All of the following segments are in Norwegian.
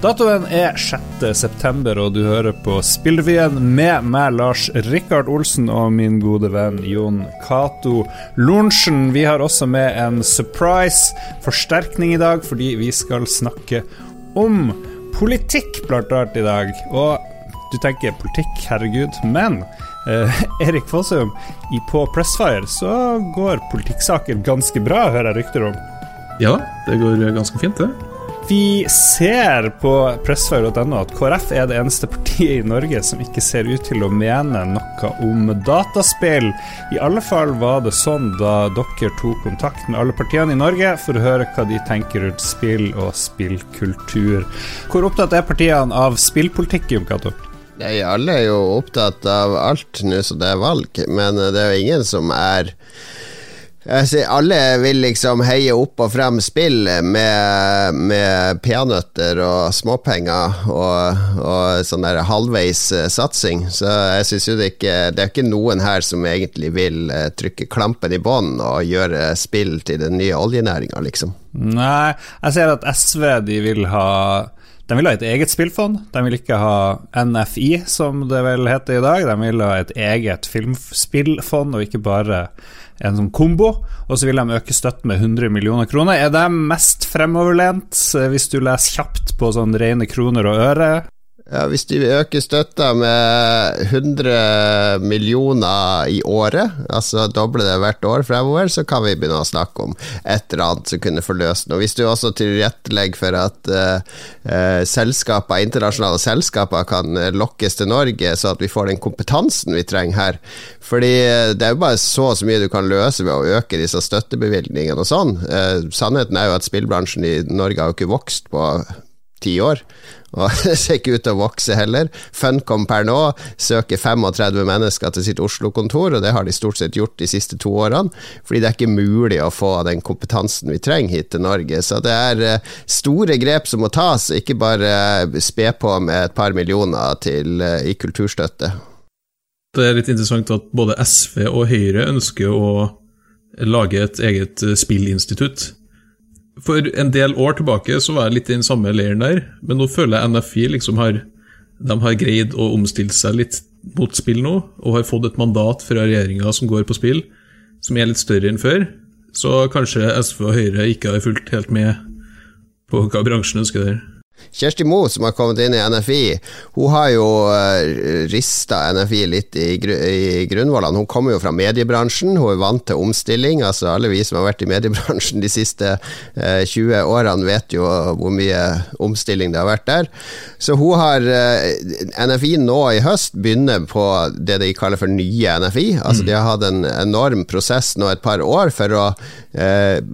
Datoen er 6.9, og du hører på Spillrevyen med meg, Lars Rikard Olsen, og min gode venn Jon Cato Lorentzen. Vi har også med en surprise forsterkning i dag, fordi vi skal snakke om politikk, blant annet, i dag. Og du tenker politikk, herregud, men eh, Erik Fossum, på Pressfire så går politikksaker ganske bra, hører jeg rykter om. Ja, det går ganske fint, det. Vi ser på pressfire.no at KrF er det eneste partiet i Norge som ikke ser ut til å mene noe om dataspill. I alle fall var det sånn da dere tok kontakt med alle partiene i Norge for å høre hva de tenker rundt spill og spillkultur. Hvor opptatt er partiene av spillpolitikk, Jon Cato? Alle er jo opptatt av alt nå som det er valg, men det er jo ingen som er alle vil liksom heie opp og frem spill med, med peanøtter og småpenger og, og sånn der halvveis uh, satsing. Så jeg syns jo det ikke Det er ikke noen her som egentlig vil uh, trykke klampen i bånn og gjøre spill til den nye oljenæringa, liksom. Nei, jeg ser at SV de vil ha de vil ha et eget spillfond. De vil ikke ha NFI, som det vel heter i dag. De vil ha et eget filmspillfond, og ikke bare en sånn kombo. Og så vil de øke støtten med 100 millioner kroner. Er de mest fremoverlent, eh, hvis du leser kjapt på sånn rene kroner og øre? Ja, Hvis de øker støtta med 100 millioner i året, altså doble det hvert år fremover, så kan vi begynne å snakke om et eller annet som kunne forløst noe. Hvis du også tilrettelegger for at uh, selskaper, internasjonale selskaper kan lokkes til Norge, så at vi får den kompetansen vi trenger her. Fordi det er jo bare så og så mye du kan løse ved å øke disse støttebevilgningene og sånn. Uh, sannheten er jo at spillbransjen i Norge har jo ikke vokst på ti år. Og det ser ikke ut til å vokse heller. Funcom per nå søker 35 mennesker til sitt Oslo-kontor, og det har de stort sett gjort de siste to årene. Fordi det er ikke mulig å få den kompetansen vi trenger hit til Norge. Så det er eh, store grep som må tas, ikke bare eh, spe på med et par millioner til, eh, i kulturstøtte. Det er litt interessant at både SV og Høyre ønsker å lage et eget spillinstitutt. For en del år tilbake så var jeg litt i den samme leiren der, men nå føler jeg NFI liksom har De har greid å omstille seg litt mot spill nå, og har fått et mandat fra regjeringa som går på spill, som er litt større enn før. Så kanskje SV og Høyre ikke har fulgt helt med på hva bransjen ønsker der. Kjersti Moe, som har kommet inn i NFI, hun har jo eh, rista NFI litt i, gru i grunnvollene. Hun kommer jo fra mediebransjen, hun er vant til omstilling. altså Alle vi som har vært i mediebransjen de siste eh, 20 årene, vet jo hvor mye omstilling det har vært der. Så hun har eh, NFI nå i høst begynner på det de kaller for nye NFI. Altså mm. De har hatt en enorm prosess nå et par år for å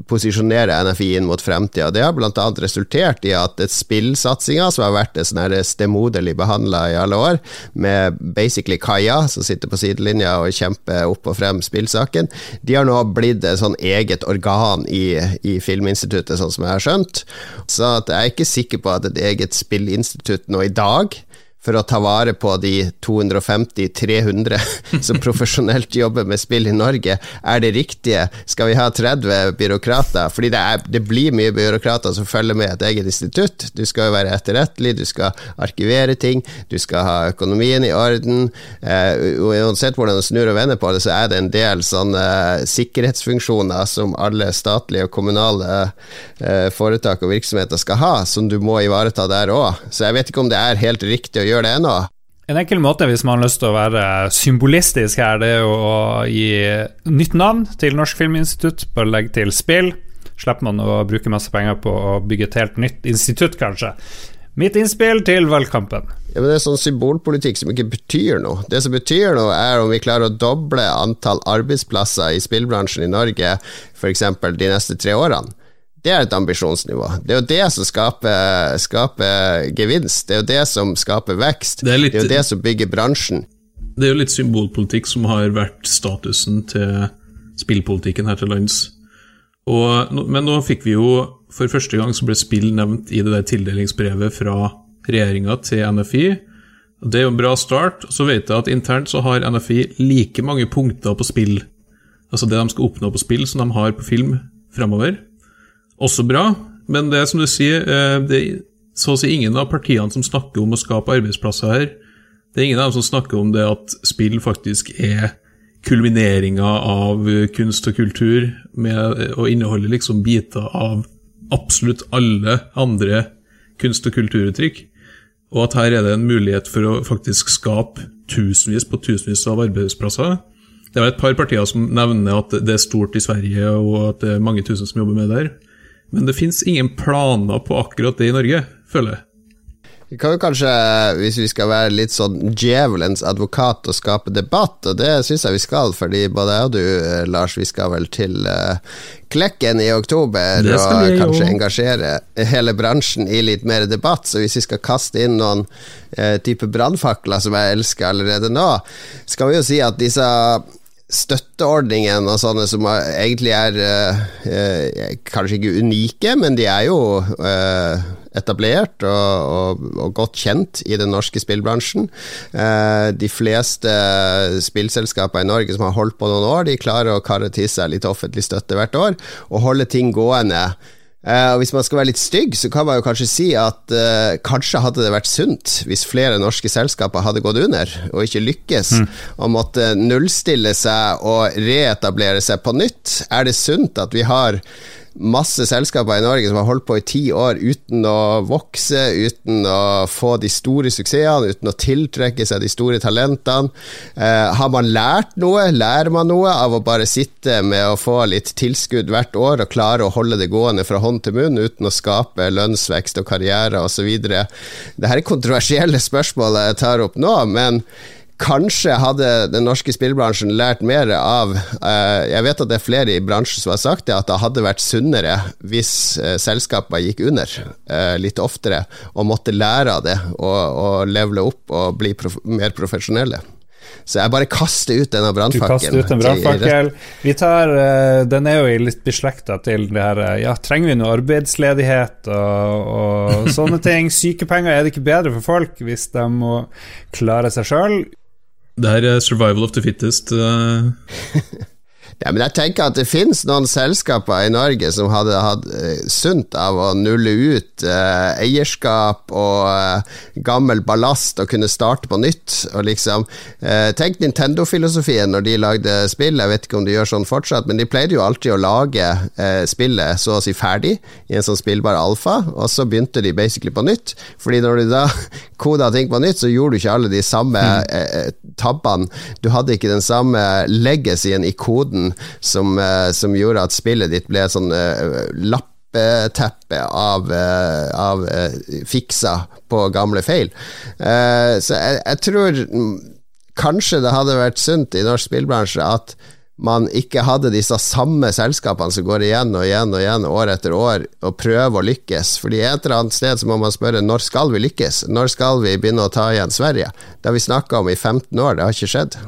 posisjonere NFI inn mot fremtida. Det har bl.a. resultert i at et spill spillsatsinga, som har vært sånn stemoderlig behandla i alle år, med basically Kaja, som sitter på sidelinja og kjemper opp og frem spillsaken, de har nå blitt et sånn eget organ i, i Filminstituttet, sånn som jeg har skjønt. Så jeg er ikke sikker på at et eget spillinstitutt nå i dag for å ta vare på de 250-300 som profesjonelt jobber med spill i Norge, er det riktige? Skal vi ha 30 byråkrater? Fordi det, er, det blir mye byråkrater som følger med et eget institutt. Du skal jo være etterrettelig, du skal arkivere ting, du skal ha økonomien i orden. Eh, uansett hvordan du snur og vender på det, så er det en del sånne sikkerhetsfunksjoner som alle statlige og kommunale eh, foretak og virksomheter skal ha, som du må ivareta der òg. Så jeg vet ikke om det er helt riktig å gjøre gjør det ennå. En enkel måte hvis man har lyst til å være symbolistisk her, det er å gi nytt navn til Norsk Filminstitutt. Bare legge til spill. Slipper man å bruke masse penger på å bygge et helt nytt institutt, kanskje. Mitt innspill til valgkampen. Ja, men Det er sånn symbolpolitikk som ikke betyr noe. Det som betyr noe, er om vi klarer å doble antall arbeidsplasser i spillbransjen i Norge f.eks. de neste tre årene. Det er et ambisjonsnivå. Det er jo det som skaper, skaper gevinst. Det er jo det som skaper vekst. Det er, litt, det er, jo det som bygger bransjen. Det er jo litt symbolpolitikk som har vært statusen til spillpolitikken her til lands. Og, men nå fikk vi jo For første gang så ble spill nevnt i det der tildelingsbrevet fra regjeringa til NFI. Det er jo en bra start. Så vet jeg at internt så har NFI like mange punkter på spill, altså det de skal oppnå på spill, som de har på film fremover også bra, men det er som du sier, det er så å si ingen av partiene som snakker om å skape arbeidsplasser her. Det er ingen av dem som snakker om det at spill faktisk er kulmineringa av kunst og kultur, med å inneholde liksom biter av absolutt alle andre kunst- og kulturuttrykk. Og at her er det en mulighet for å faktisk skape tusenvis på tusenvis av arbeidsplasser. Det er et par partier som nevner at det er stort i Sverige, og at det er mange tusen som jobber med det der. Men det fins ingen planer på akkurat det i Norge, føler jeg. Vi kan jo kanskje, hvis vi skal være litt sånn djevelens advokat og skape debatt, og det syns jeg vi skal, fordi både jeg og du, eh, Lars, vi skal vel til uh, Klekken i oktober og kanskje engasjere hele bransjen i litt mer debatt. Så hvis vi skal kaste inn noen uh, type brannfakler som jeg elsker allerede nå, skal vi jo si at disse støtteordningen og sånne som egentlig er eh, kanskje ikke unike, men de er jo eh, etablert og, og, og, godt kjent i den norske spillbransjen. Eh, de fleste spillselskaper i Norge som har holdt på noen år, de klarer å karre til seg litt offentlig støtte hvert år og holde ting gående. Uh, og Hvis man skal være litt stygg, så kan man jo kanskje si at uh, kanskje hadde det vært sunt hvis flere norske selskaper hadde gått under og ikke lykkes, mm. og måtte nullstille seg og reetablere seg på nytt. Er det sunt at vi har masse selskaper i Norge som har holdt på i ti år uten å vokse, uten å få de store suksessene, uten å tiltrekke seg de store talentene. Eh, har man lært noe? Lærer man noe av å bare sitte med å få litt tilskudd hvert år og klare å holde det gående fra hånd til munn uten å skape lønnsvekst og karriere osv.? Dette er kontroversielle spørsmål jeg tar opp nå, men Kanskje hadde den norske spillbransjen lært mer av uh, Jeg vet at det er flere i bransjen som har sagt det, at det hadde vært sunnere hvis uh, selskaper gikk under uh, litt oftere, og måtte lære av det og, og levele opp og bli prof mer profesjonelle. Så jeg bare kaster ut denne brannfakkelen. Vi tar Den er jo litt beslekta til det her Ja, trenger vi noe arbeidsledighet og, og sånne ting? Sykepenger, er det ikke bedre for folk hvis de må klare seg sjøl? Det her er survival of the fittest. Uh. Ja, men jeg tenker at det finnes noen selskaper i Norge som hadde hatt uh, sunt av å nulle ut uh, eierskap og uh, gammel ballast og kunne starte på nytt. Og liksom Tenk Nintendo-filosofien når de lagde spill, jeg vet ikke om de gjør sånn fortsatt, men de pleide jo alltid å lage spillet så å si ferdig i en sånn spillbar alfa, og så begynte de basically på nytt. Fordi når du da koda ting på nytt, så gjorde du ikke alle de samme mm. tabbene. Du hadde ikke den samme legacyen i koden som, eh, som, gjorde at spillet ditt ble sånn uh, lappeteppe av, uh, av fiksa på gamle feil. så jeg, jeg, tror kanskje det hadde vært sunt i norsk spillbransje at man ikke hadde disse samme selskapene som går igjen og igjen og igjen år etter år og prøver å lykkes. Fordi et eller annet sted så må man spørre når skal vi lykkes? Når skal vi begynne å ta igjen Sverige? Det har vi snakka om i 15 år, det har ikke skjedd.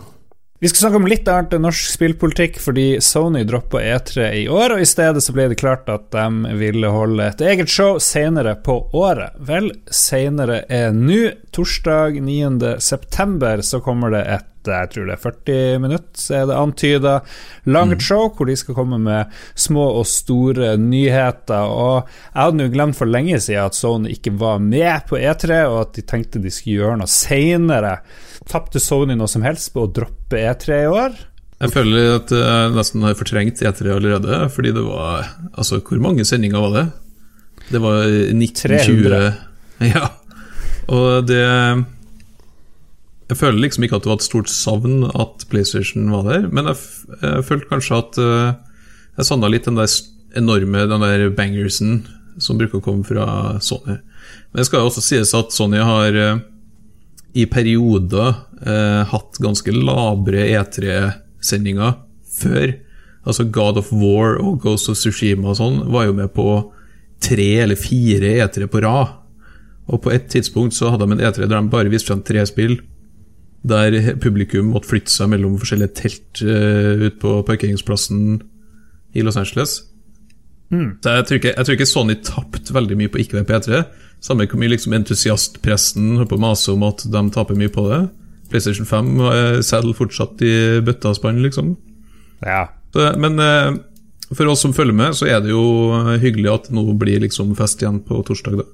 Vi skal snakke om litt annet enn norsk spillpolitikk, fordi Sony droppa E3 i år, og i stedet så ble det klart at de ville holde et eget show senere på året. Vel, senere er nå. Torsdag 9.9. så kommer det et jeg tror det er 40 minutter, så er det antyda langt mm. show, hvor de skal komme med små og store nyheter. Og jeg hadde jo glemt for lenge siden at Sony ikke var med på E3, og at de tenkte de skulle gjøre noe seinere. Tapte Sony noe som helst på å droppe E3 i år? Jeg føler at jeg nesten har fortrengt E3 allerede, fordi det var Altså, hvor mange sendinger var det? Det var 1920 Ja. Og det Jeg føler liksom ikke at det var et stort savn at PlayStation var der, men jeg, jeg følte kanskje at uh, jeg savna litt den der enorme den der bangersen som bruker å komme fra Sony. Men det skal jo også sies at Sony har uh, i perioder uh, hatt ganske labre E3-sendinger før. Altså God of War og Ghost of Sushima og sånn var jo med på tre eller fire E3 på rad. Og på et tidspunkt så hadde de en E3 der de bare viste frem tre spill. Der publikum måtte flytte seg mellom forskjellige telt uh, ut på parkeringsplassen i Los Angeles. Mm. Så jeg tror, ikke, jeg tror ikke Sony tapte veldig mye på ikke være på E3. Samme hvor mye liksom entusiastpressen holdt på å mase om at de taper mye på det. PlayStation 5 eh, selger fortsatt i bøtta og spann, liksom. Ja. Så, men uh, for oss som følger med, så er det jo hyggelig at nå blir liksom fest igjen på torsdag, da.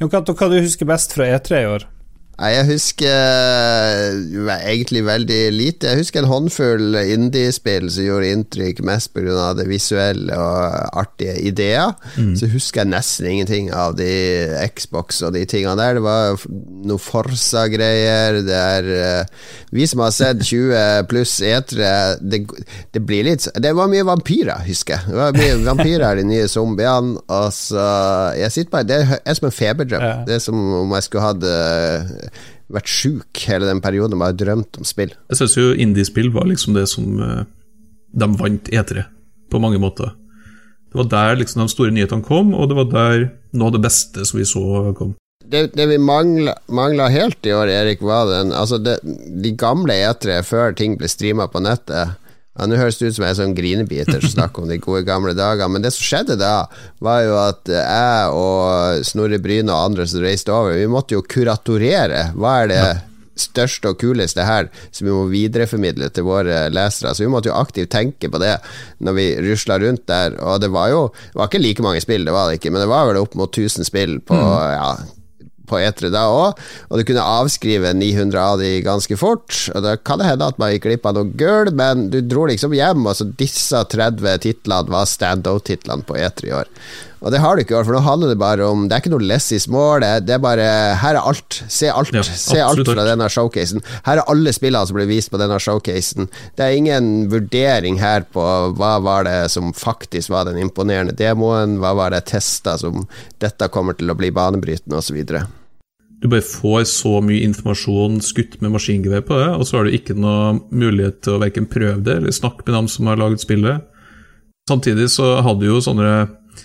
Jon Cato, hva du husker best fra E3 i år? Jeg husker uh, egentlig veldig lite. Jeg husker en håndfull indiespill som gjorde inntrykk mest pga. det visuelle og artige ideer. Mm. Så husker jeg nesten ingenting av de Xbox og de tingene der. Det var noe Forsa-greier. Det er uh, Vi som har sett 20 pluss etere, det, det, blir litt Det var mye vampyrer, husker jeg. Det var mye vampyrer, de nye zombiene. Og så Jeg sitter bare Det er som en feberdrøm. Det er som om jeg skulle hatt uh, vært sjuk hele den perioden og bare drømt om spill. Jeg syns jo indiespill var liksom det som uh, de vant etere, på mange måter. Det var der liksom de store nyhetene kom, og det var der noe av det beste som vi så, kom. Det, det vi mangla helt i år, Erik, var den Altså, det, de gamle etere før ting ble streama på nettet ja, Nå høres det ut som jeg er sånn grinebiter som snakker om de gode gamle dager, men det som skjedde da, var jo at jeg og Snorre Bryne og andre som reiste over, vi måtte jo kuratorere. Hva er det største og kuleste her som vi må videreformidle til våre lesere. Så vi måtte jo aktivt tenke på det når vi rusla rundt der. Og det var jo Det var ikke like mange spill, det var det ikke, men det var vel opp mot 1000 spill på mm. ja, på E3 da òg, og du kunne avskrive 900 av de ganske fort. Og Da kan det hende at man gikk glipp av noe gull, men du dro liksom hjem, og så disse 30 titlene var stand-out-titlene på E3 i år. Og det har du ikke i år, for nå handler det bare om Det er ikke noe less i small, det, er bare Her er alt. Se alt. Ja, Se alt fra denne showcasen. Her er alle spillene som ble vist på denne showcasen. Det er ingen vurdering her på hva var det som faktisk var den imponerende demoen, hva var det testa som dette kommer til å bli banebrytende, osv. Du bare får så mye informasjon skutt med maskingevær på det, og så har du ikke noe mulighet til å verken prøve det eller snakke med dem som har laget spillet. Samtidig så hadde jo sånne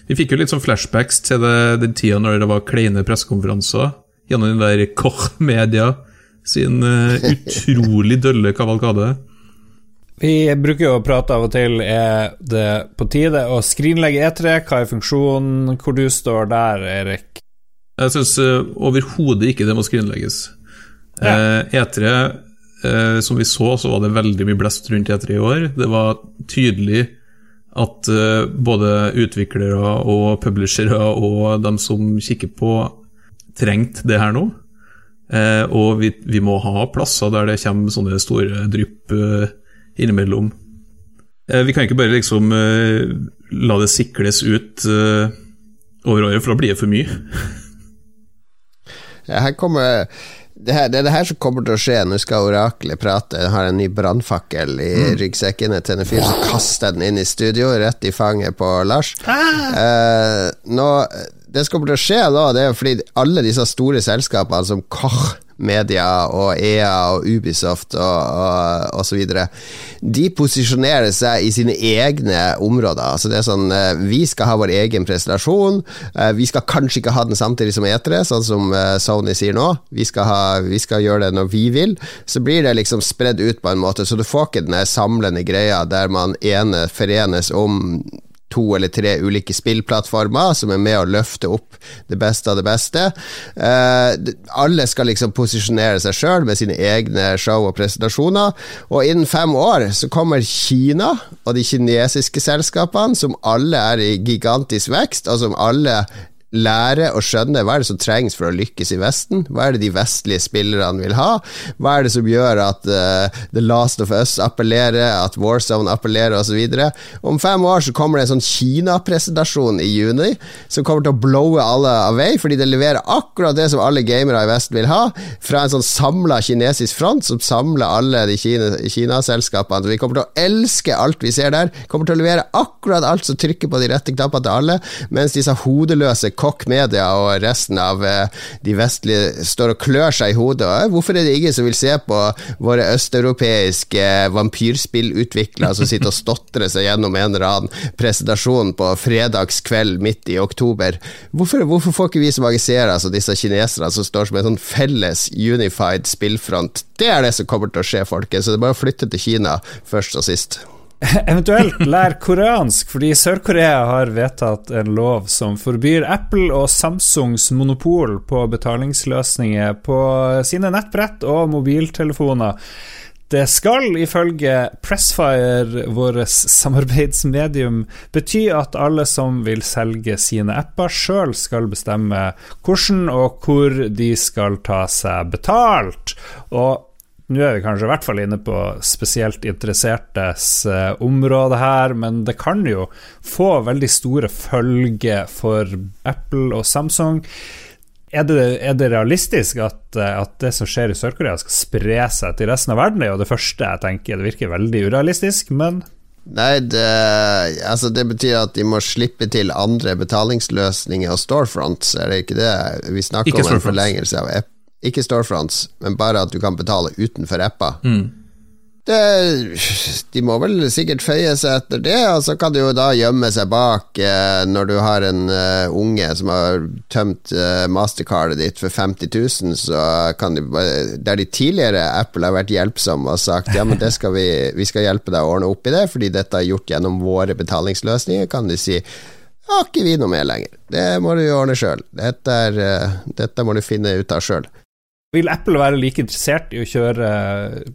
Vi fikk jo litt sånn flashbacks til det, den tida når det var kleine pressekonferanser gjennom den der Koch Media sin uh, utrolig dølle kavalkade. Vi bruker jo å prate av og til er det på tide å skrinlegge E3. Hva er funksjonen? Hvor du står der, Erik? Jeg syns uh, overhodet ikke det må skrinlegges. Ja. Uh, E3, uh, som vi så, så var det veldig mye blest rundt E3 i år. Det var tydelig at uh, både utviklere og publishere og dem som kikker på, trengte det her nå. og vi, vi, må ha plasser der det kommer sånne store drypp innimellom. vi kan ikke bare liksom la det sikles ut over året, for da blir det for mye. Her kommer det, her, det er det her som kommer til å skje. Nå skal oraklet prate. Jeg har en ny brannfakkel i mm. ryggsekken til en fyr som kaster den inn i studio, rett i fanget på Lars. Ah. Eh, nå, det som kommer til å skje da, det er jo fordi alle disse store selskapene som Koch Media og EA og Ubisoft og, så videre, de posisjonerer seg i sine egne områder. Altså det er sånn eh, Vi skal ha vår egen presentasjon. Eh, vi skal kanskje ikke ha den samtidig som E3, sånn som eh, Sony sier nå. Vi skal, ha, vi skal gjøre det når vi vil. Så blir det liksom spredd ut på en måte, så du får ikke den samlende greia der man ene forenes om to eller tre ulike spillplattformer som er med å løfte opp det beste av det beste. Uh, alle skal liksom posisjonere seg sjøl med sine egne show og presentasjoner. Og innen fem år så kommer Kina og de kinesiske selskapene, som alle er i gigantisk vekst, og som alle lære å skjønne hva er det som trengs for å lykkes i Vesten. Hva er det de vestlige spillerne vil ha? Hva er det som gjør at uh, The Last of Us appellerer, at Warzone appellerer osv. Om fem år så kommer det en sånn Kina-presentasjon i juni som kommer til å blowe alle av vei, fordi det leverer akkurat det som alle gamere i Vesten vil ha, fra en sånn samla kinesisk front som samler alle de Kina-selskapene. Kina vi kommer til å elske alt vi ser der, kommer til å levere akkurat alt som trykker på de rette knappene til alle, mens disse hodeløse Koch Media og resten av eh, de vestlige står og klør seg i hodet. Hvorfor er det ingen som vil se på våre østeuropeiske vampyrspillutviklere som sitter og stotrer seg gjennom en eller annen presentasjon på fredagskveld midt i oktober? Hvorfor, hvorfor får ikke vi som seere, altså disse kineserne som står som en sånn felles unified spillfront? Det er det som kommer til å skje, folkens. Så det er bare å flytte til Kina først og sist. Eventuelt lær koreansk, fordi Sør-Korea har vedtatt en lov som forbyr Apple og Samsungs monopol på betalingsløsninger på sine nettbrett og mobiltelefoner. Det skal ifølge Pressfire, vårt samarbeidsmedium, bety at alle som vil selge sine apper, sjøl skal bestemme hvordan og hvor de skal ta seg betalt. Og nå er vi kanskje i hvert fall inne på spesielt interessertes eh, område her, men det kan jo få veldig store følger for Apple og Samsung. Er det, er det, realistisk at, eh, at, det som skjer i Sør-Korea skal spre seg til resten av verden? Det er jo det første jeg tenker. Det virker veldig urealistisk, men Nei, det, altså det betyr at de må slippe til andre betalingsløsninger og storefronts, er det ikke det? Vi snakker ikke om en forlengelse av app. Ikke storefronts, men bare at du kan betale utenfor apper. Mm det, de må vel sikkert føye seg etter det, og så kan du jo da gjemme seg bak eh, når du har en uh, unge som har tømt uh, mastercardet ditt for 50 000, så kan de Der de tidligere Apple har vært hjelpsomme og sagt ja, men det skal vi, vi skal hjelpe deg å ordne opp i det, fordi dette er gjort gjennom våre betalingsløsninger, kan de si har ikke vi noe mer lenger. Det må du ordne sjøl. Dette, uh, dette må du finne ut av sjøl. Vil Apple være like interessert i å kjøre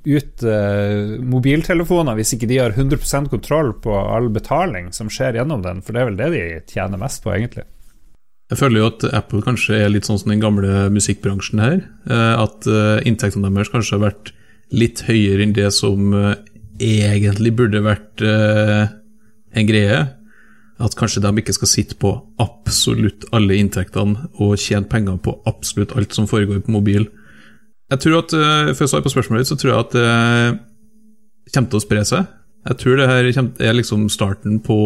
ut uh, mobiltelefoner hvis ikke de har 100% kontroll på all betaling som skjer gjennom den? For det er vel det de tjener mest på, egentlig. Jeg føler jo at Apple kanskje er litt sånn som den gamle musikkbransjen her. Uh, at inntektene deres kanskje har vært litt høyere enn det som egentlig burde vært en greie. At kanskje de ikke skal sitte på absolutt alle inntektene og tjene penger på absolutt alt som foregår på mobil. Jeg tror at, eh, For å svare på spørsmålet ditt, så tror jeg at det kommer til å spre seg. Jeg tror det her er liksom starten på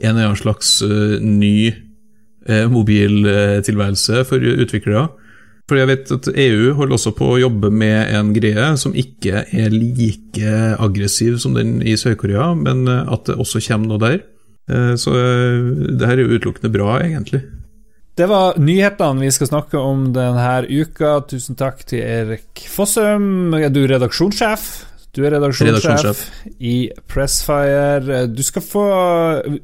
en eller annen slags uh, ny uh, mobiltilværelse for utviklere. For jeg vet at EU holder også på å jobbe med en greie som ikke er like aggressiv som den i Sør-Korea, men at det også kommer noe der. Så det her er jo utelukkende bra, egentlig. Det var nyhetene vi skal snakke om denne uka. Tusen takk til Erik Fossum. Er du redaksjonssjef? Du er redaksjonssjef, redaksjonssjef. i Pressfire. Du skal få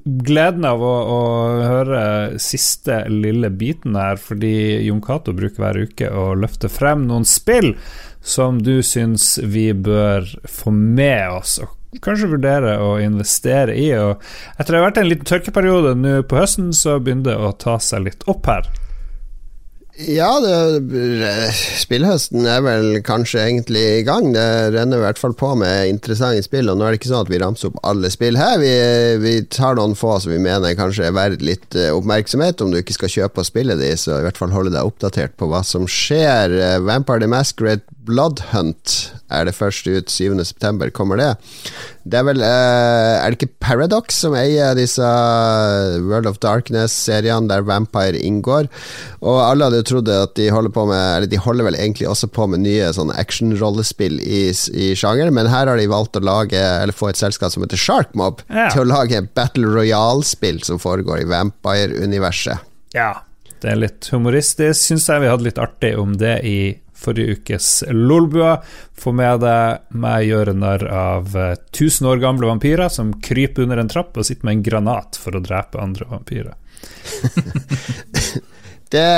gleden av å, å, høre siste lille biten her, fordi Jon Cato bruker hver uke å løfte frem noen spill som du syns vi bør få med oss. og kanskje vurdere å investere i. Og etter det har vært en liten tørkeperiode nå på høsten, så begynner det å ta seg litt opp her. Ja, det, spillhøsten er vel kanskje egentlig i gang. Det renner i hvert fall på med interessante spill. Og nå er det ikke sånn at vi ramser opp alle spill her. Vi, vi tar noen få som vi mener kanskje er verdt litt eh, oppmerksomhet. Om du ikke skal kjøpe og spille de, så i hvert fall holde deg oppdatert på hva som skjer. Eh, Vampire the Masquerade Bloodhunt er det først ut 7.9. Kommer det? Det er vel uh, Er det ikke Paradox som eier disse World of Darkness-seriene der Vampire inngår? Og alle hadde jo trodd at de holder på med Eller de holder vel egentlig også på med nye action-rollespill i, i sjangeren, men her har de valgt å lage Eller få et selskap som heter Sharkmob, ja. til å lage Battle Royale-spill som foregår i Vampire-universet. Ja, det er litt humoristisk, syns jeg. Vi hadde litt artig om det i forrige ukes Lolbua. Få med deg meg gjøre narr av 1000 år gamle vampyrer som kryper under en trapp og sitter med en granat for å drepe andre vampyrer. det,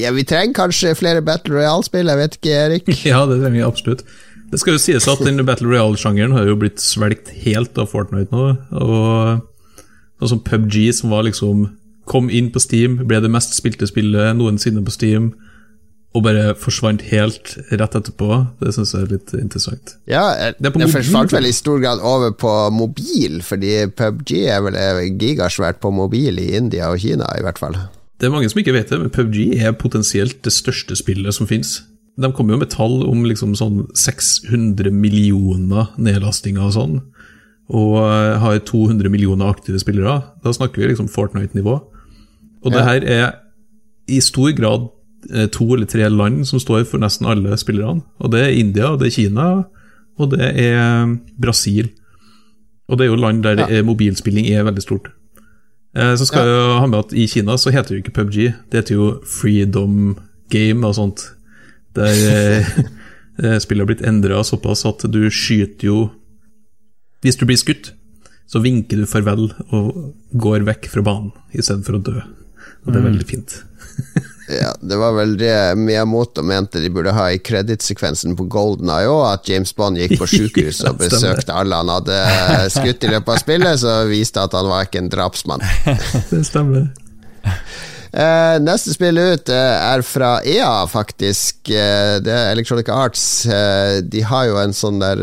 ja, vi trenger kanskje flere Battle Royale-spill, jeg vet ikke, Erik? Ja, det trenger vi absolutt. Det skal jo sies at den Battle Royale-sjangeren har jo blitt svelgt helt av Fortnite nå. Og sånn som PubG, som var liksom kom inn på Steam, ble det mest spilte spillet noensinne på Steam og bare forsvant helt rett etterpå. Det syns jeg er litt interessant. Ja, det, det forsvant vel i stor grad over på mobil, fordi PubG er vel gigasvært på mobil i India og Kina, i hvert fall. Det er mange som ikke vet det, men PubG er potensielt det største spillet som finnes. De kommer jo med tall om liksom sånn 600 millioner nedlastinger og sånn, og eh, har 200 millioner aktive spillere. Da snakker vi liksom Fortnite-nivå. Og ja. det her er i stor grad to eller tre land som står for nesten alle spillerne. Og Det er India, og det er Kina, og det er Brasil. Og det er jo land der ja. mobilspilling er veldig stort. Eh, så skal ja. jeg ha med at i Kina så heter det jo ikke PubG, det heter jo Freedom Game og sånt. Der eh, spillet har blitt endra såpass at du skyter jo Hvis du blir skutt, så vinker du farvel og går vekk fra banen istedenfor å dø. Og det er mm. veldig fint. Ja, det var vel det Miyamoto mente de burde ha i kredittsekvensen på Golden Eye òg, at James Bond gikk på sjukehus og besøkte alle han hadde skutt i løpet av spillet, så viste at han var ikke en drapsmann. Det stemmer. Eh, neste spill ut uh, er fra EA, faktisk. Uh, det er Electronic Arts. De har jo en sånn der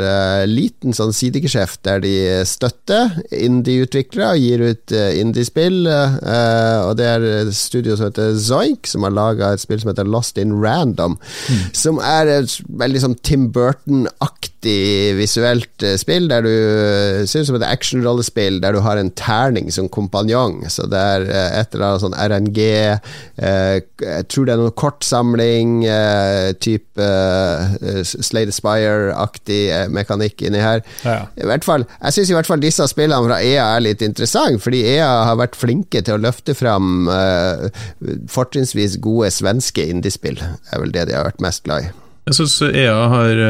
liten sånn sidegeskjeft der de støtter indie-utviklere og gir ut indie-spill. og det er et studio som heter Zoink, som har laga et spill som heter Lost in Random. Mm. Som er veldig sånn Tim Burton-aktig visuelt spill, der du ser ut som et actionrollespill der du har en terning som kompanjong. Så det er et eller annet sånn RNG Eh, jeg tror det er noen kortsamling, type Slade Spire-aktig mekanikk inni her. Ja. I hvert fall, jeg syns i hvert fall disse spillene fra EA er litt interessante, fordi EA har vært flinke til å løfte fram fortrinnsvis gode svenske indiespill. Det er vel det de har vært mest glad i. Jeg syns EA har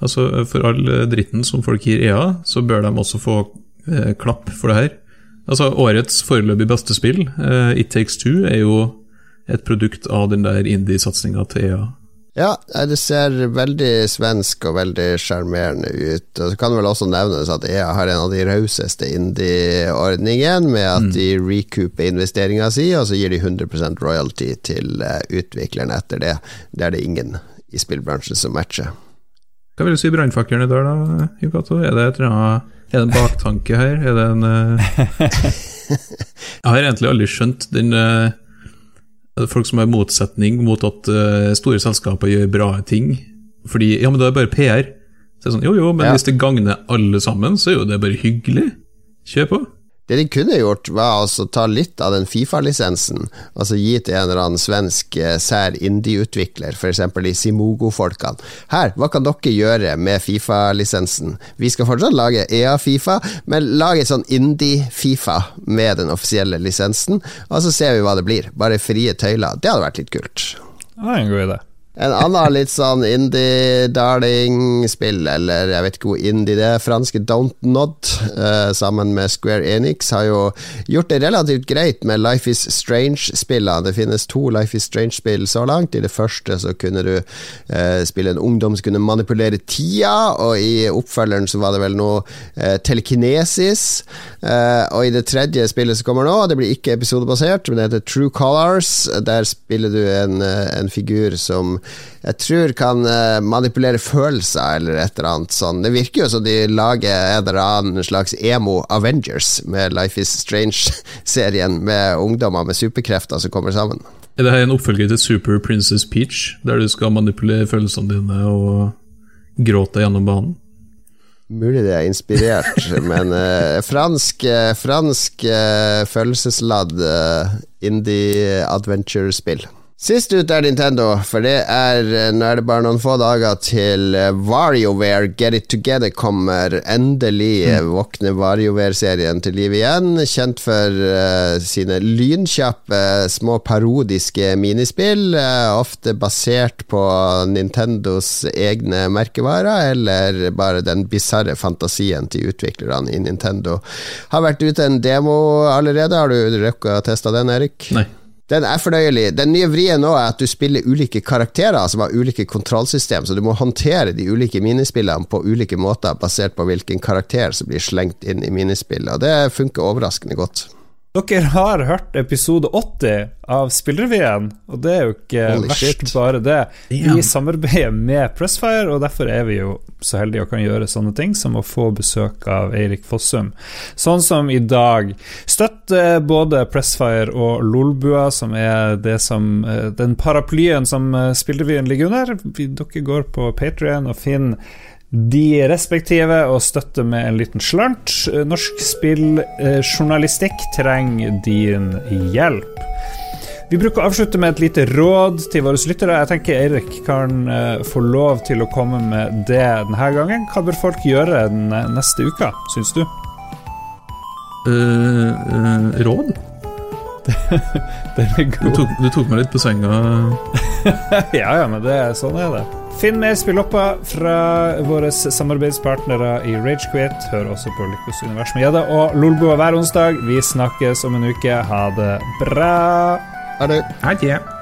Altså, for all dritten som folk gir EA, så bør de også få klapp for det her. Altså, årets foreløpig beste spill, eh, It Takes Two, er jo et produkt av den der indie-satsinga til EA. Ja, det ser veldig svensk og veldig sjarmerende ut. Og så kan det vel også nevnes at EA har en av de rauseste indie-ordningene, med at mm. de recooper investeringa si, og så gir de 100% royalty til uh, utvikleren etter det. Det er det ingen i spillbransjen som matcher. Hva vil du si brannfakkelen i dag, da, Yukato? Er det et eller annet er det en baktanke her? Er det en uh... Jeg har egentlig aldri skjønt den uh, Folk som har motsetning mot at uh, store selskaper gjør bra ting. Fordi ja, men da er det bare PR. Så det er sånn, Jo, jo, men ja. hvis det gagner alle sammen, så er jo det bare hyggelig. Kjør på. Det de kunne gjort, var altså ta litt av den Fifa-lisensen, altså gi til en eller annen svensk eh, sær indie-utvikler, f.eks. de Simogo-folkene. Her, hva kan dere gjøre med Fifa-lisensen? Vi skal fortsatt lage EA-Fifa, men lage sånn indie-Fifa med den offisielle lisensen, og så ser vi hva det blir. Bare frie tøyler. Det hadde vært litt kult. Det er en god idé. En annen litt sånn indie-darling-spill, eller jeg vet ikke hvor indie det er, franske Don't Nod, uh, sammen med Square Enix, har jo gjort det relativt greit med Life Is Strange-spillene. Det finnes to Life Is Strange-spill så langt. I det første så kunne du uh, spille en ungdom som kunne manipulere tida, og i oppfølgeren så var det vel noe uh, telekinesis. og i det tredje spillet som kommer nå, det blir ikke episodebasert, men det heter True Colors. Der spiller du en, en figur som jeg tror kan uh, manipulere følelser eller et eller annet sånn. Det virker jo som de lager en eller annen slags emo Avengers med Life Is Strange-serien, med ungdommer med superkrefter som kommer sammen. Er det her en oppfølger til Super Princess Peach, der du skal manipulere følelsene dine og gråte gjennom banen? Mulig det er inspirert, men uh, fransk, uh, fransk uh, følelsesladd indie adventure-spill. Sist ut er Nintendo, for det er eh, Nå er det bare noen få dager til eh, WarioWare Get It Together kommer. Endelig mm. våkner WarioWare-serien til liv igjen. Kjent for uh, sine lynkjappe, små parodiske minispill. Uh, ofte basert på Nintendos egne merkevarer, eller bare den bisarre fantasien til utviklerne i Nintendo. Har vært ute en demo allerede. Har du rukket å teste den, Erik? Nei. Den er fornøyelig. Den nye vrien nå er at du spiller ulike karakterer som har ulike kontrollsystem, så du må håndtere de ulike minispillene på ulike måter, basert på hvilken karakter som blir slengt inn i minispillet, og det funker overraskende godt. Dere har hørt episode 80 av Spillrevyen, og det er jo ikke Holy verst, shit. bare det. Vi samarbeider med Pressfire, og derfor er vi jo så heldige å kan gjøre sånne ting som å få besøk av Eirik Fossum. Sånn som i dag. Støtt både Pressfire og Lolbua, som er det som, eh, den paraplyen som eh, Spillrevyen ligger under. Dere går på Patrion og finner de respektive og støtter med en liten slant. Norsk spilljournalistikk trenger din hjelp. Vi bruker å avslutte med et lite råd til våre lyttere. Jeg tenker Eirik kan uh, få lov til å komme med det denne gangen. Hva bør folk gjøre den neste uka, syns du? Uh, uh, råd? Den er god. Du tok, du tok, meg litt på senga. ja, ja, men det, sånn er det. Finn mer spillopper fra våre samarbeidspartnere i Ragequit. Hør også på Lykkos univers med Gjedde og Lolbua hver onsdag. Vi snakkes om en uke. Ha det bra. Ha det. Ha det.